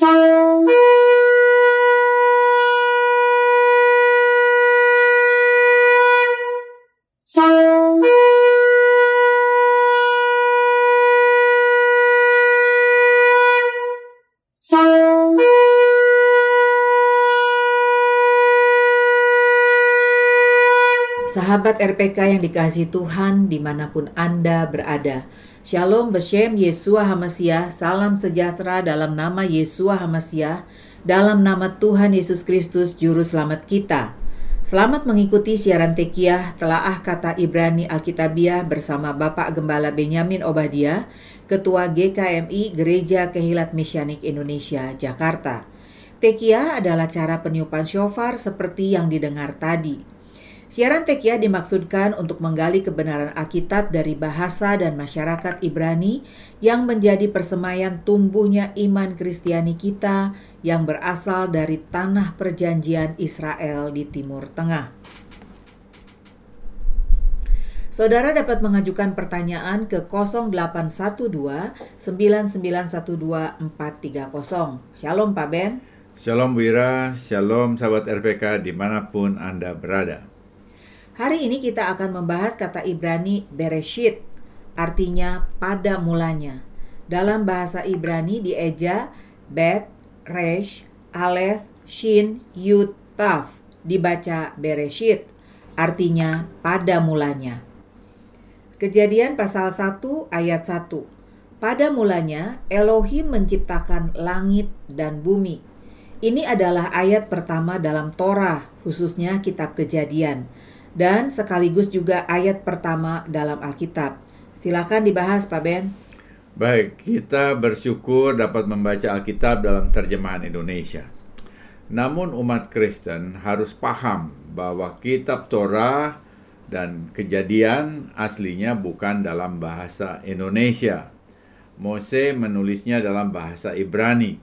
Sahabat RPK yang dikasih Tuhan di mana pun Anda berada. Shalom Beshem Yesua Hamasiah, salam sejahtera dalam nama Yesua Hamasiah, dalam nama Tuhan Yesus Kristus Juru Selamat kita. Selamat mengikuti siaran Tekiah Telaah Kata Ibrani Alkitabiah bersama Bapak Gembala Benyamin Obadia, Ketua GKMI Gereja Kehilat Misyanik Indonesia, Jakarta. Tekiah adalah cara peniupan shofar seperti yang didengar tadi. Siaran Tekiah dimaksudkan untuk menggali kebenaran Alkitab dari bahasa dan masyarakat Ibrani yang menjadi persemaian tumbuhnya iman Kristiani kita yang berasal dari tanah perjanjian Israel di Timur Tengah. Saudara dapat mengajukan pertanyaan ke 0812 9912 430. Shalom Pak Ben. Shalom Wira, Shalom sahabat RPK di mana pun Anda berada. Hari ini kita akan membahas kata Ibrani Bereshit, artinya pada mulanya. Dalam bahasa Ibrani dieja Bet, Resh, Aleph, Shin, Yud, Taf, dibaca Bereshit, artinya pada mulanya. Kejadian pasal 1 ayat 1. Pada mulanya Elohim menciptakan langit dan bumi. Ini adalah ayat pertama dalam Torah, khususnya kitab Kejadian dan sekaligus juga ayat pertama dalam Alkitab. Silakan dibahas Pak Ben. Baik, kita bersyukur dapat membaca Alkitab dalam terjemahan Indonesia. Namun umat Kristen harus paham bahwa kitab Torah dan kejadian aslinya bukan dalam bahasa Indonesia. Mose menulisnya dalam bahasa Ibrani.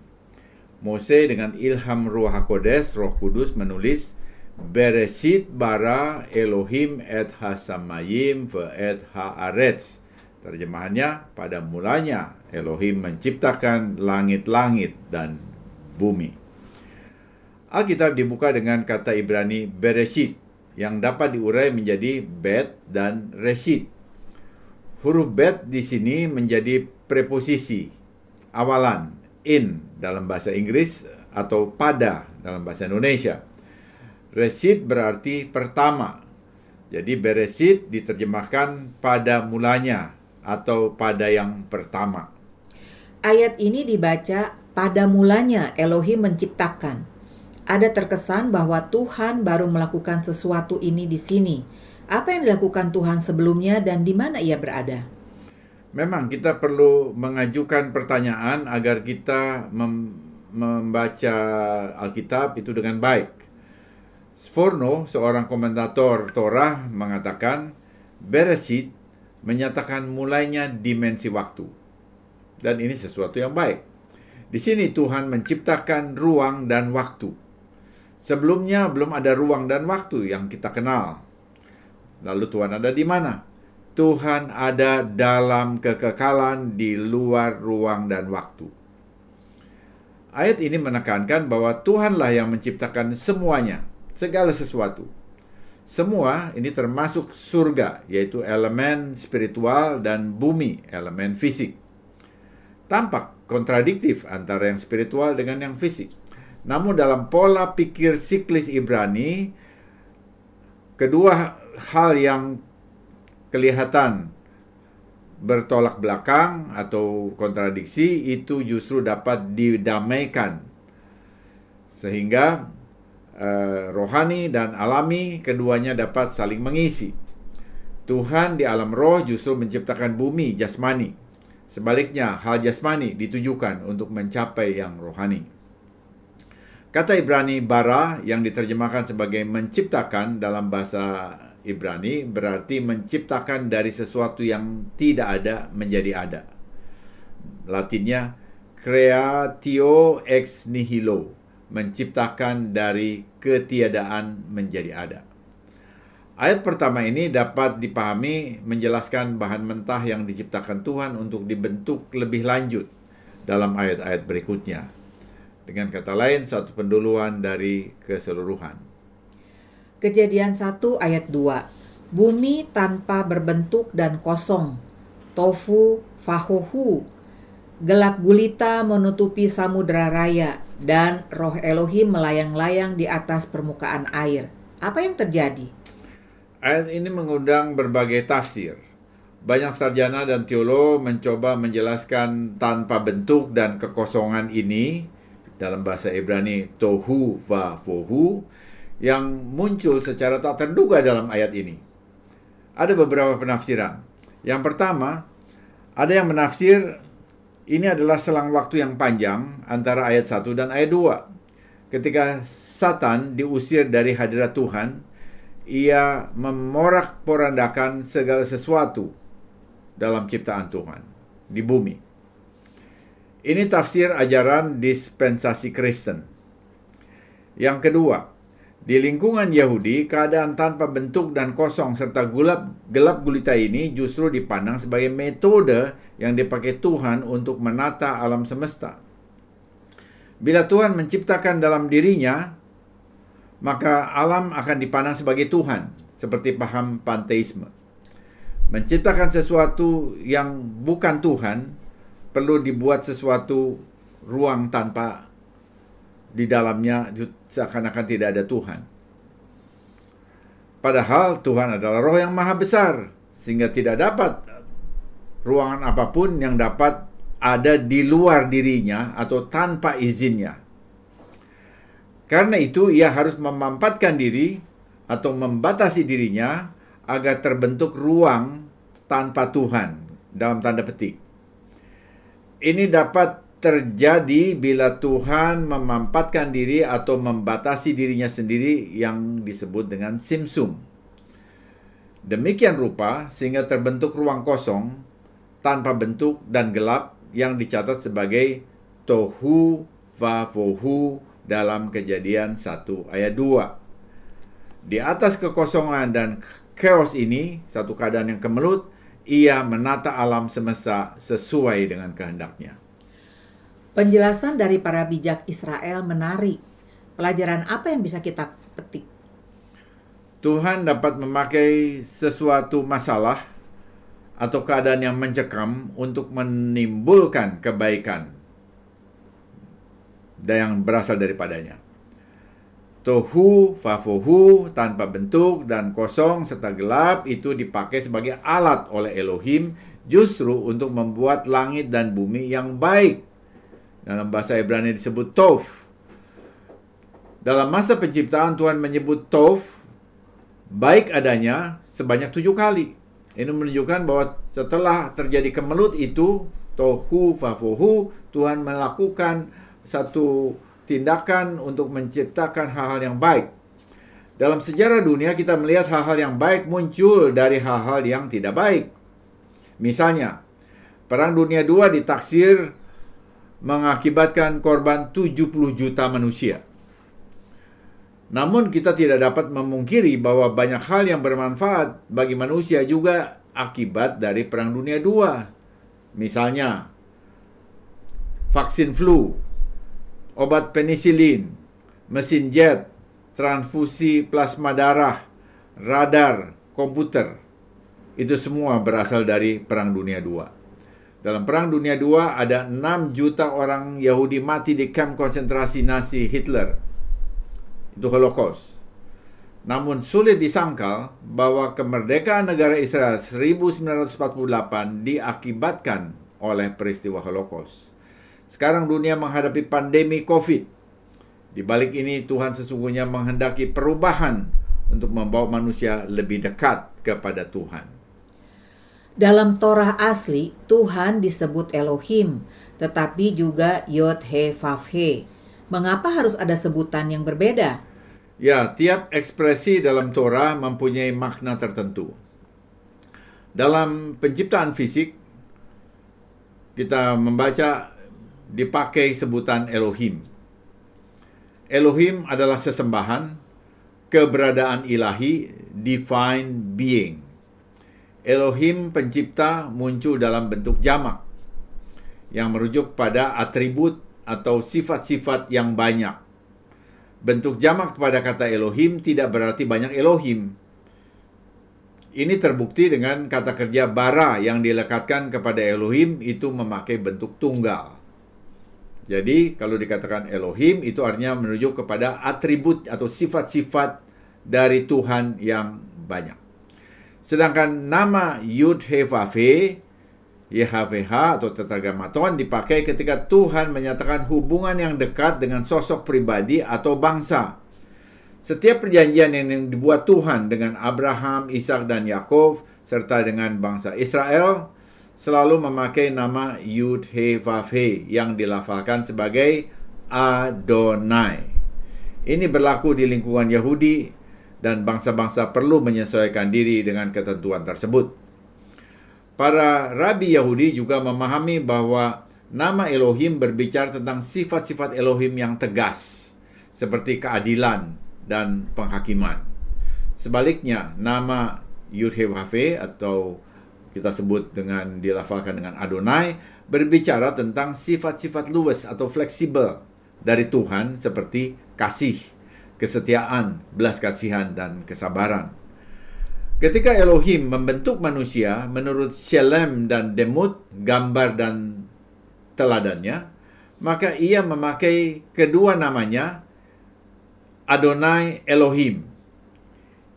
Mose dengan ilham Ruach HaKodes, Roh Kudus menulis Beresit bara Elohim et hasamayim ve et haaretz. Terjemahannya, pada mulanya Elohim menciptakan langit-langit dan bumi. Alkitab dibuka dengan kata Ibrani Bereshit yang dapat diurai menjadi bet dan resit. Huruf bet di sini menjadi preposisi awalan in dalam bahasa Inggris atau pada dalam bahasa Indonesia. Resit berarti pertama. Jadi beresit diterjemahkan pada mulanya atau pada yang pertama. Ayat ini dibaca pada mulanya Elohim menciptakan. Ada terkesan bahwa Tuhan baru melakukan sesuatu ini di sini. Apa yang dilakukan Tuhan sebelumnya dan di mana ia berada? Memang kita perlu mengajukan pertanyaan agar kita mem membaca Alkitab itu dengan baik. Sforno, seorang komentator Torah, mengatakan Bereshit menyatakan mulainya dimensi waktu. Dan ini sesuatu yang baik. Di sini Tuhan menciptakan ruang dan waktu. Sebelumnya belum ada ruang dan waktu yang kita kenal. Lalu Tuhan ada di mana? Tuhan ada dalam kekekalan di luar ruang dan waktu. Ayat ini menekankan bahwa Tuhanlah yang menciptakan semuanya, segala sesuatu. Semua ini termasuk surga, yaitu elemen spiritual dan bumi, elemen fisik. Tampak kontradiktif antara yang spiritual dengan yang fisik. Namun dalam pola pikir siklis Ibrani, kedua hal yang kelihatan bertolak belakang atau kontradiksi itu justru dapat didamaikan. Sehingga uh, rohani dan alami, keduanya dapat saling mengisi. Tuhan di alam roh justru menciptakan bumi jasmani. Sebaliknya, hal jasmani ditujukan untuk mencapai yang rohani. Kata Ibrani bara yang diterjemahkan sebagai menciptakan dalam bahasa Ibrani berarti menciptakan dari sesuatu yang tidak ada menjadi ada. Latinnya creatio ex nihilo menciptakan dari ketiadaan menjadi ada. Ayat pertama ini dapat dipahami menjelaskan bahan mentah yang diciptakan Tuhan untuk dibentuk lebih lanjut dalam ayat-ayat berikutnya. Dengan kata lain, satu penduluan dari keseluruhan. Kejadian 1 ayat 2. Bumi tanpa berbentuk dan kosong. Tofu fahohu. Gelap gulita menutupi samudera raya dan roh Elohim melayang-layang di atas permukaan air. Apa yang terjadi? Ayat ini mengundang berbagai tafsir. Banyak sarjana dan teolog mencoba menjelaskan tanpa bentuk dan kekosongan ini dalam bahasa Ibrani tohu va fohu yang muncul secara tak terduga dalam ayat ini. Ada beberapa penafsiran. Yang pertama, ada yang menafsir ini adalah selang waktu yang panjang antara ayat 1 dan ayat 2. Ketika Satan diusir dari hadirat Tuhan, ia memorak-porandakan segala sesuatu dalam ciptaan Tuhan di bumi. Ini tafsir ajaran dispensasi Kristen. Yang kedua, di lingkungan Yahudi, keadaan tanpa bentuk dan kosong serta gelap, gelap gulita ini justru dipandang sebagai metode yang dipakai Tuhan untuk menata alam semesta. Bila Tuhan menciptakan dalam dirinya maka alam akan dipandang sebagai Tuhan, seperti paham panteisme. Menciptakan sesuatu yang bukan Tuhan perlu dibuat sesuatu ruang tanpa di dalamnya seakan-akan tidak ada Tuhan. Padahal Tuhan adalah roh yang maha besar, sehingga tidak dapat ruangan apa pun yang dapat ada di luar dirinya atau tanpa izinnya. Karena itu ia harus memampatkan diri atau membatasi dirinya agar terbentuk ruang tanpa Tuhan dalam tanda petik. Ini dapat terjadi bila Tuhan memampatkan diri atau membatasi dirinya sendiri yang disebut dengan simsum. Demikian rupa sehingga terbentuk ruang kosong tanpa bentuk dan gelap yang dicatat sebagai tohu vavohu dalam kejadian 1 ayat 2. Di atas kekosongan dan chaos ini, satu keadaan yang kemelut, ia menata alam semesta sesuai dengan kehendaknya. Penjelasan dari para bijak Israel menarik. Pelajaran apa yang bisa kita petik? Tuhan dapat memakai sesuatu masalah atau keadaan yang mencekam untuk menimbulkan kebaikan dan yang berasal daripadanya. Tohu, fafohu, tanpa bentuk dan kosong serta gelap itu dipakai sebagai alat oleh Elohim justru untuk membuat langit dan bumi yang baik. Dalam bahasa Ibrani disebut tov. Dalam masa penciptaan Tuhan menyebut tov baik adanya sebanyak tujuh kali. Ini menunjukkan bahwa setelah terjadi kemelut itu, tohu, fafohu, Tuhan melakukan satu tindakan untuk menciptakan hal-hal yang baik. Dalam sejarah dunia kita melihat hal-hal yang baik muncul dari hal-hal yang tidak baik. Misalnya, Perang Dunia II ditaksir mengakibatkan korban 70 juta manusia. Namun kita tidak dapat memungkiri bahwa banyak hal yang bermanfaat bagi manusia juga akibat dari Perang Dunia II. Misalnya, vaksin flu, obat penisilin, mesin jet, transfusi plasma darah, radar, komputer. Itu semua berasal dari Perang Dunia II. Dalam Perang Dunia II ada 6 juta orang Yahudi mati di kamp konsentrasi Nazi Hitler. Itu Holocaust. Namun sulit disangkal bahwa kemerdekaan negara Israel 1948 diakibatkan oleh peristiwa Holocaust. Sekarang dunia menghadapi pandemi COVID. Di balik ini Tuhan sesungguhnya menghendaki perubahan untuk membawa manusia lebih dekat kepada Tuhan. Dalam Torah asli, Tuhan disebut Elohim, tetapi juga Yod He Vav He. Mengapa harus ada sebutan yang berbeda? Ya, tiap ekspresi dalam Torah mempunyai makna tertentu. Dalam penciptaan fisik, kita membaca dipakai sebutan Elohim. Elohim adalah sesembahan, keberadaan ilahi, divine being. Elohim pencipta muncul dalam bentuk jamak yang merujuk pada atribut atau sifat-sifat yang banyak. Bentuk jamak kepada kata Elohim tidak berarti banyak Elohim. Ini terbukti dengan kata kerja bara yang dilekatkan kepada Elohim itu memakai bentuk tunggal. Jadi kalau dikatakan Elohim itu artinya menuju kepada atribut atau sifat-sifat dari Tuhan yang banyak. Sedangkan nama Yud He Vav He YHWH atau tetragrammaton dipakai ketika Tuhan menyatakan hubungan yang dekat dengan sosok pribadi atau bangsa. Setiap perjanjian yang dibuat Tuhan dengan Abraham, Ishak dan Yakov serta dengan bangsa Israel selalu memakai nama Yud He Vav He yang dilafalkan sebagai Adonai. Ini berlaku di lingkungan Yahudi dan bangsa-bangsa perlu menyesuaikan diri dengan ketentuan tersebut. Para rabi Yahudi juga memahami bahwa nama Elohim berbicara tentang sifat-sifat Elohim yang tegas, seperti keadilan, dan penghakiman. Sebaliknya, nama Yudhewhafe atau kita sebut dengan dilafalkan dengan Adonai berbicara tentang sifat-sifat luwes atau fleksibel dari Tuhan seperti kasih, kesetiaan, belas kasihan dan kesabaran. Ketika Elohim membentuk manusia menurut Shelem dan Demut, gambar dan teladannya, maka ia memakai kedua namanya Adonai Elohim.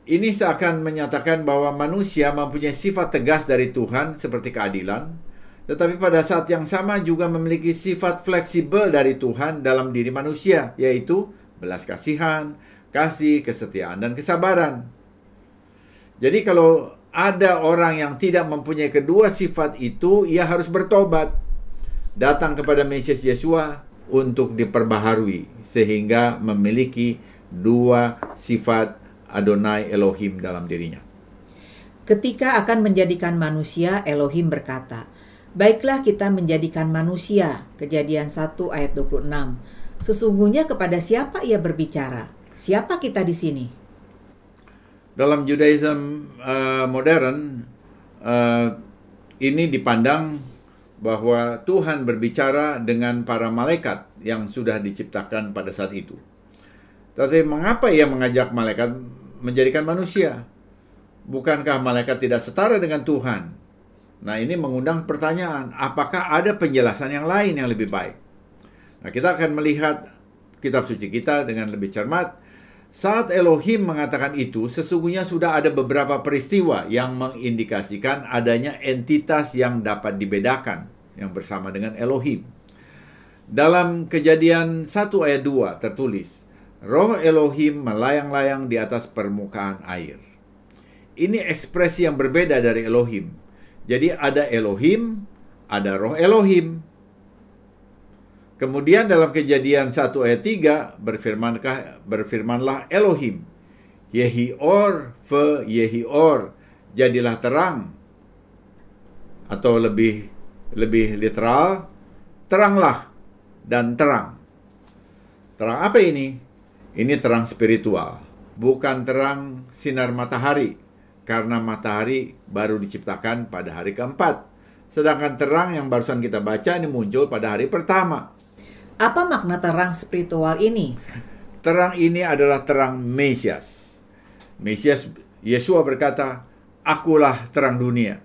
Ini seakan menyatakan bahwa manusia mempunyai sifat tegas dari Tuhan seperti keadilan, tetapi pada saat yang sama juga memiliki sifat fleksibel dari Tuhan dalam diri manusia, yaitu belas kasihan, kasih, kesetiaan, dan kesabaran. Jadi kalau ada orang yang tidak mempunyai kedua sifat itu, ia harus bertobat. Datang kepada Mesias Yesua untuk diperbaharui sehingga memiliki dua sifat Adonai Elohim dalam dirinya. Ketika akan menjadikan manusia, Elohim berkata, Baiklah kita menjadikan manusia, kejadian 1 ayat 26. Sesungguhnya kepada siapa ia berbicara? Siapa kita di sini? Dalam Judaism uh, modern, uh, ini dipandang bahwa Tuhan berbicara dengan para malaikat yang sudah diciptakan pada saat itu. Tapi mengapa ia mengajak malaikat menjadikan manusia? Bukankah malaikat tidak setara dengan Tuhan? Nah, ini mengundang pertanyaan, apakah ada penjelasan yang lain yang lebih baik? Nah, kita akan melihat kitab suci kita dengan lebih cermat. Saat Elohim mengatakan itu, sesungguhnya sudah ada beberapa peristiwa yang mengindikasikan adanya entitas yang dapat dibedakan yang bersama dengan Elohim. Dalam kejadian 1 ayat 2 tertulis, Roh Elohim melayang-layang di atas permukaan air. Ini ekspresi yang berbeda dari Elohim. Jadi ada Elohim, ada roh Elohim. Kemudian dalam kejadian 1 ayat 3 berfirmankah berfirmanlah Elohim. Yehi or fe yehi or jadilah terang. Atau lebih lebih literal teranglah dan terang. Terang apa ini? Ini terang spiritual, bukan terang sinar matahari, karena matahari baru diciptakan pada hari keempat. Sedangkan terang yang barusan kita baca ini muncul pada hari pertama. Apa makna terang spiritual ini? Terang ini adalah terang Mesias. Mesias Yesua berkata, "Akulah terang dunia.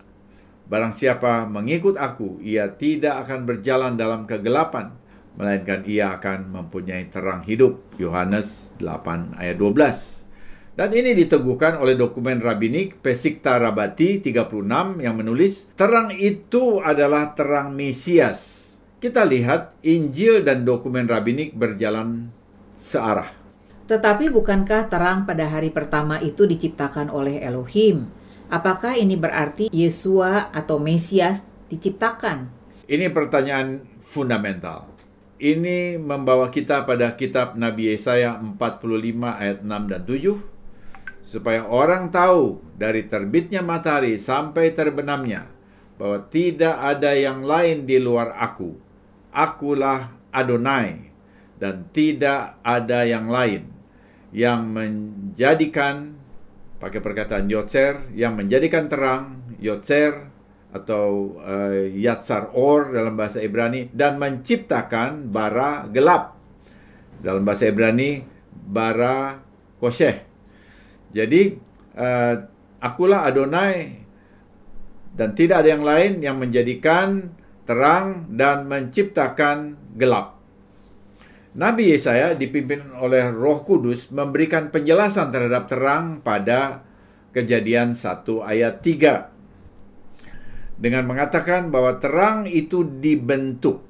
Barang siapa mengikut aku, ia tidak akan berjalan dalam kegelapan, melainkan ia akan mempunyai terang hidup. Yohanes 8 ayat 12. Dan ini diteguhkan oleh dokumen rabbinik Pesikta Rabati 36 yang menulis, terang itu adalah terang Mesias. Kita lihat Injil dan dokumen rabbinik berjalan searah. Tetapi bukankah terang pada hari pertama itu diciptakan oleh Elohim? Apakah ini berarti Yesua atau Mesias diciptakan? Ini pertanyaan fundamental ini membawa kita pada kitab Nabi Yesaya 45 ayat 6 dan 7 supaya orang tahu dari terbitnya matahari sampai terbenamnya bahwa tidak ada yang lain di luar aku. Akulah Adonai dan tidak ada yang lain yang menjadikan pakai perkataan Yotzer yang menjadikan terang Yotzer atau uh, yatsar or dalam bahasa Ibrani dan menciptakan bara gelap dalam bahasa Ibrani bara kosheh. Jadi uh, akulah Adonai dan tidak ada yang lain yang menjadikan terang dan menciptakan gelap. Nabi Yesaya dipimpin oleh Roh Kudus memberikan penjelasan terhadap terang pada Kejadian 1 ayat 3 dengan mengatakan bahwa terang itu dibentuk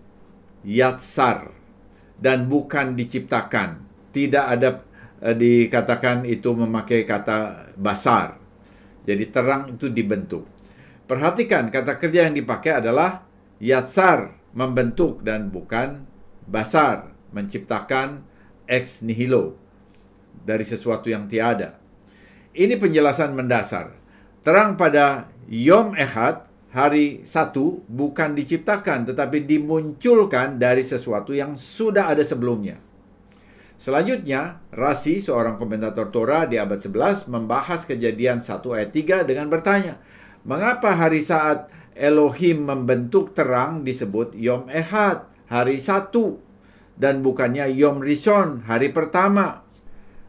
yatsar dan bukan diciptakan. Tidak ada eh, dikatakan itu memakai kata basar. Jadi terang itu dibentuk. Perhatikan kata kerja yang dipakai adalah yatsar, membentuk dan bukan basar, menciptakan ex nihilo dari sesuatu yang tiada. Ini penjelasan mendasar. Terang pada Yom Ehad hari satu bukan diciptakan tetapi dimunculkan dari sesuatu yang sudah ada sebelumnya. Selanjutnya, Rasi, seorang komentator Torah di abad 11, membahas kejadian 1 ayat 3 dengan bertanya, mengapa hari saat Elohim membentuk terang disebut Yom Ehad, hari satu, dan bukannya Yom Rishon, hari pertama?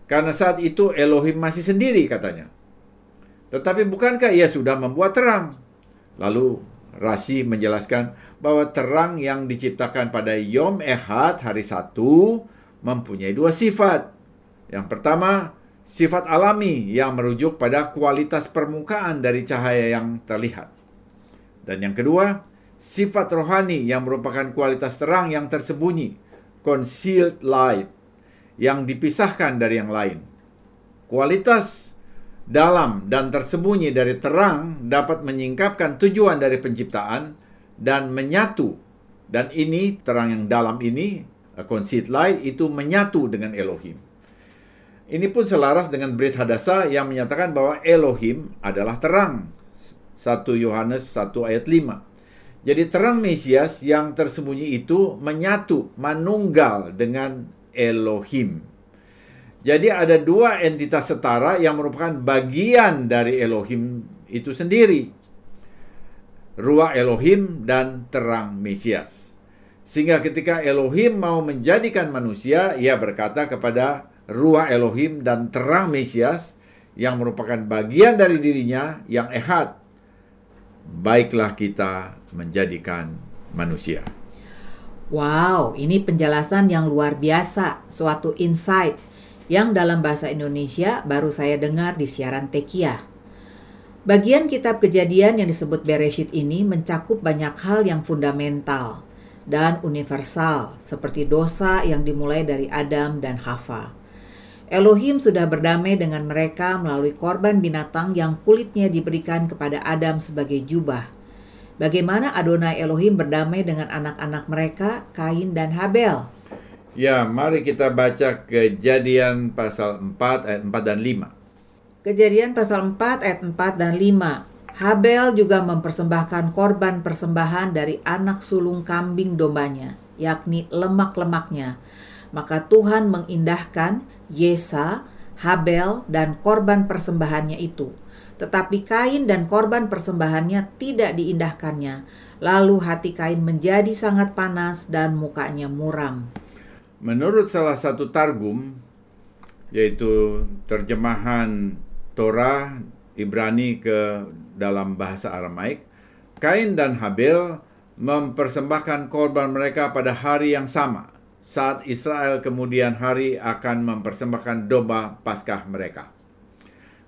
Karena saat itu Elohim masih sendiri katanya. Tetapi bukankah ia sudah membuat terang? Lalu Rasi menjelaskan bahwa terang yang diciptakan pada Yom Ehad hari satu mempunyai dua sifat. Yang pertama, sifat alami yang merujuk pada kualitas permukaan dari cahaya yang terlihat. Dan yang kedua, sifat rohani yang merupakan kualitas terang yang tersembunyi, concealed light, yang dipisahkan dari yang lain. Kualitas dalam dan tersembunyi dari terang dapat menyingkapkan tujuan dari penciptaan dan menyatu. Dan ini, terang yang dalam ini, conceit light, itu menyatu dengan Elohim. Ini pun selaras dengan Brit Hadasa yang menyatakan bahwa Elohim adalah terang. 1 Yohanes 1 ayat 5. Jadi terang Mesias yang tersembunyi itu menyatu, manunggal dengan Elohim. Jadi ada dua entitas setara yang merupakan bagian dari Elohim itu sendiri. Ruah Elohim dan terang Mesias. Sehingga ketika Elohim mau menjadikan manusia, ia berkata kepada ruah Elohim dan terang Mesias yang merupakan bagian dari dirinya yang ehad. Baiklah kita menjadikan manusia. Wow, ini penjelasan yang luar biasa, suatu insight yang dalam bahasa Indonesia baru saya dengar di siaran Tekia. Bagian kitab kejadian yang disebut Bereshit ini mencakup banyak hal yang fundamental dan universal seperti dosa yang dimulai dari Adam dan Hawa. Elohim sudah berdamai dengan mereka melalui korban binatang yang kulitnya diberikan kepada Adam sebagai jubah. Bagaimana Adonai Elohim berdamai dengan anak-anak mereka, Kain dan Habel? Ya, mari kita baca kejadian pasal 4 ayat 4 dan 5. Kejadian pasal 4 ayat 4 dan 5. Habel juga mempersembahkan korban persembahan dari anak sulung kambing dombanya, yakni lemak-lemaknya. Maka Tuhan mengindahkan Yesa, Habel, dan korban persembahannya itu. Tetapi Kain dan korban persembahannya tidak diindahkannya. Lalu hati Kain menjadi sangat panas dan mukanya muram. Menurut salah satu targum, yaitu terjemahan Torah Ibrani ke dalam bahasa Aramaik, Kain dan Habel mempersembahkan korban mereka pada hari yang sama saat Israel kemudian hari akan mempersembahkan domba Paskah mereka.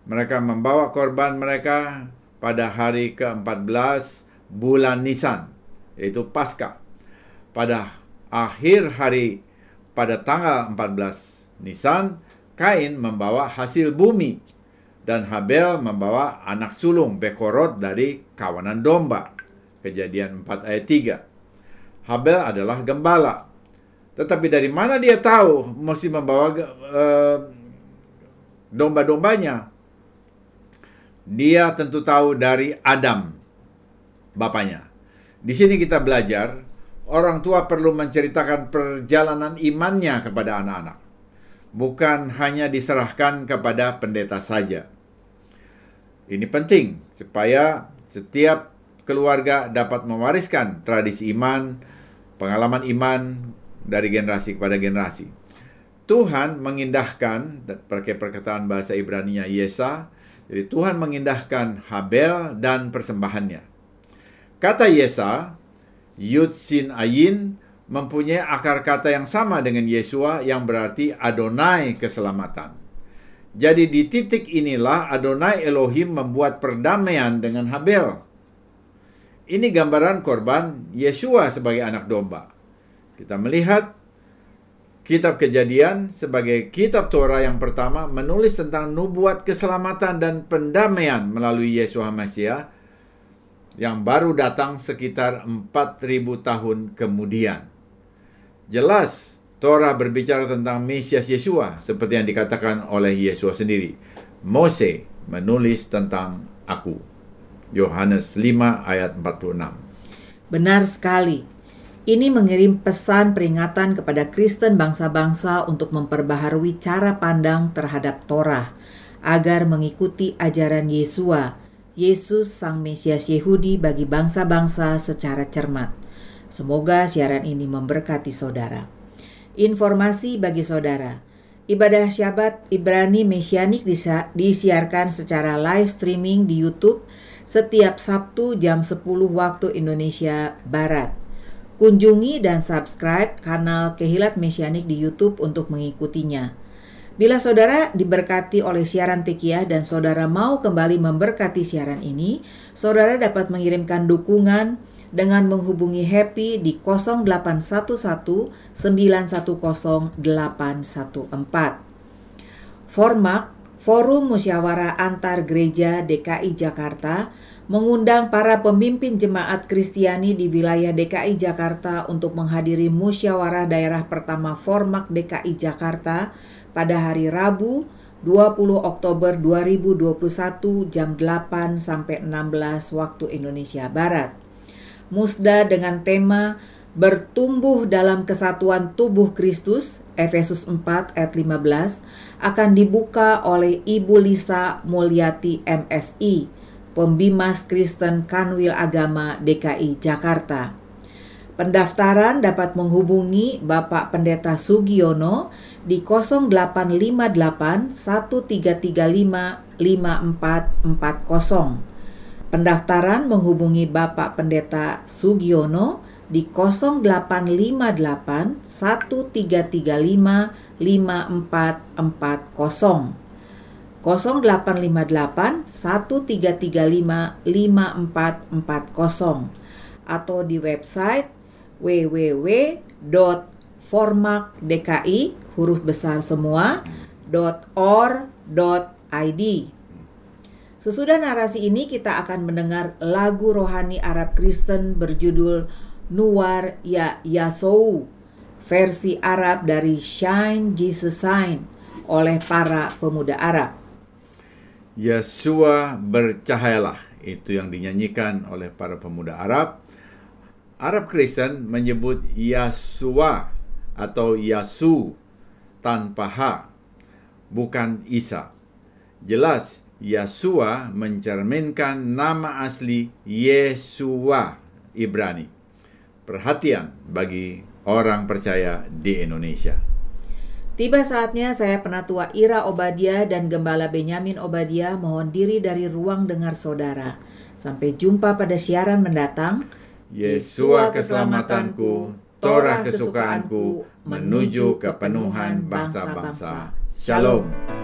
Mereka membawa korban mereka pada hari ke-14 bulan Nisan, yaitu Paskah. Pada akhir hari pada tanggal 14 Nisan, Kain membawa hasil bumi dan Habel membawa anak sulung Bekorot dari kawanan domba. Kejadian 4 ayat 3. Habel adalah gembala. Tetapi dari mana dia tahu mesti membawa uh, domba-dombanya? Dia tentu tahu dari Adam, bapaknya. Di sini kita belajar orang tua perlu menceritakan perjalanan imannya kepada anak-anak, bukan hanya diserahkan kepada pendeta saja. Ini penting supaya setiap keluarga dapat mewariskan tradisi iman, pengalaman iman dari generasi kepada generasi. Tuhan mengindahkan pakai perkataan bahasa Ibrani-nya Yesa. Jadi Tuhan mengindahkan Habel dan persembahannya. Kata Yesa, Yud Sin Ayin mempunyai akar kata yang sama dengan Yesua yang berarti Adonai keselamatan. Jadi di titik inilah Adonai Elohim membuat perdamaian dengan Habel. Ini gambaran korban Yesua sebagai anak domba. Kita melihat kitab kejadian sebagai kitab Torah yang pertama menulis tentang nubuat keselamatan dan pendamaian melalui Yesua Mesias yang baru datang sekitar 4000 tahun kemudian. Jelas Torah berbicara tentang Mesias Yesua seperti yang dikatakan oleh Yesua sendiri. Mose menulis tentang aku. Yohanes 5 ayat 46. Benar sekali. Ini mengirim pesan peringatan kepada Kristen bangsa-bangsa untuk memperbaharui cara pandang terhadap Torah agar mengikuti ajaran Yesua Yesus Sang Mesias Yehudi bagi bangsa-bangsa secara cermat. Semoga siaran ini memberkati saudara. Informasi bagi saudara. Ibadah Syabat Ibrani Mesianik disiarkan secara live streaming di YouTube setiap Sabtu jam 10 waktu Indonesia Barat. Kunjungi dan subscribe kanal Kehilat Mesianik di YouTube untuk mengikutinya. Bila saudara diberkati oleh siaran Tekiah dan saudara mau kembali memberkati siaran ini, saudara dapat mengirimkan dukungan dengan menghubungi Happy di 0811 910 814. Formak, Forum Musyawarah Antar Gereja DKI Jakarta, mengundang para pemimpin jemaat Kristiani di wilayah DKI Jakarta untuk menghadiri musyawarah daerah pertama Formak DKI Jakarta pada hari Rabu 20 Oktober 2021 jam 8 sampai 16 waktu Indonesia Barat. Musda dengan tema Bertumbuh dalam kesatuan tubuh Kristus Efesus 4 ayat 15 akan dibuka oleh Ibu Lisa Mulyati MSI, Pembimas Kristen Kanwil Agama DKI Jakarta. Pendaftaran dapat menghubungi Bapak Pendeta Sugiono di 0858 1335 5440. Pendaftaran menghubungi Bapak Pendeta Sugiono di 0858 1335 5440. 0858 1335 5440 atau di website www.formakdki huruf besar semua .or.id. Sesudah narasi ini kita akan mendengar lagu rohani Arab Kristen berjudul Nuar Ya Yasou versi Arab dari Shine Jesus Sign oleh para pemuda Arab. Yesua bercahayalah itu yang dinyanyikan oleh para pemuda Arab. Arab Kristen menyebut Yasua atau Yasu tanpa H, bukan Isa. Jelas, Yasua mencerminkan nama asli Yesua Ibrani. Perhatian bagi orang percaya di Indonesia. Tiba saatnya saya penatua Ira Obadia dan Gembala Benyamin Obadia mohon diri dari ruang dengar saudara. Sampai jumpa pada siaran mendatang. Yesua keselamatanku, Torah kesukaanku, menuju kepenuhan bangsa-bangsa. Shalom.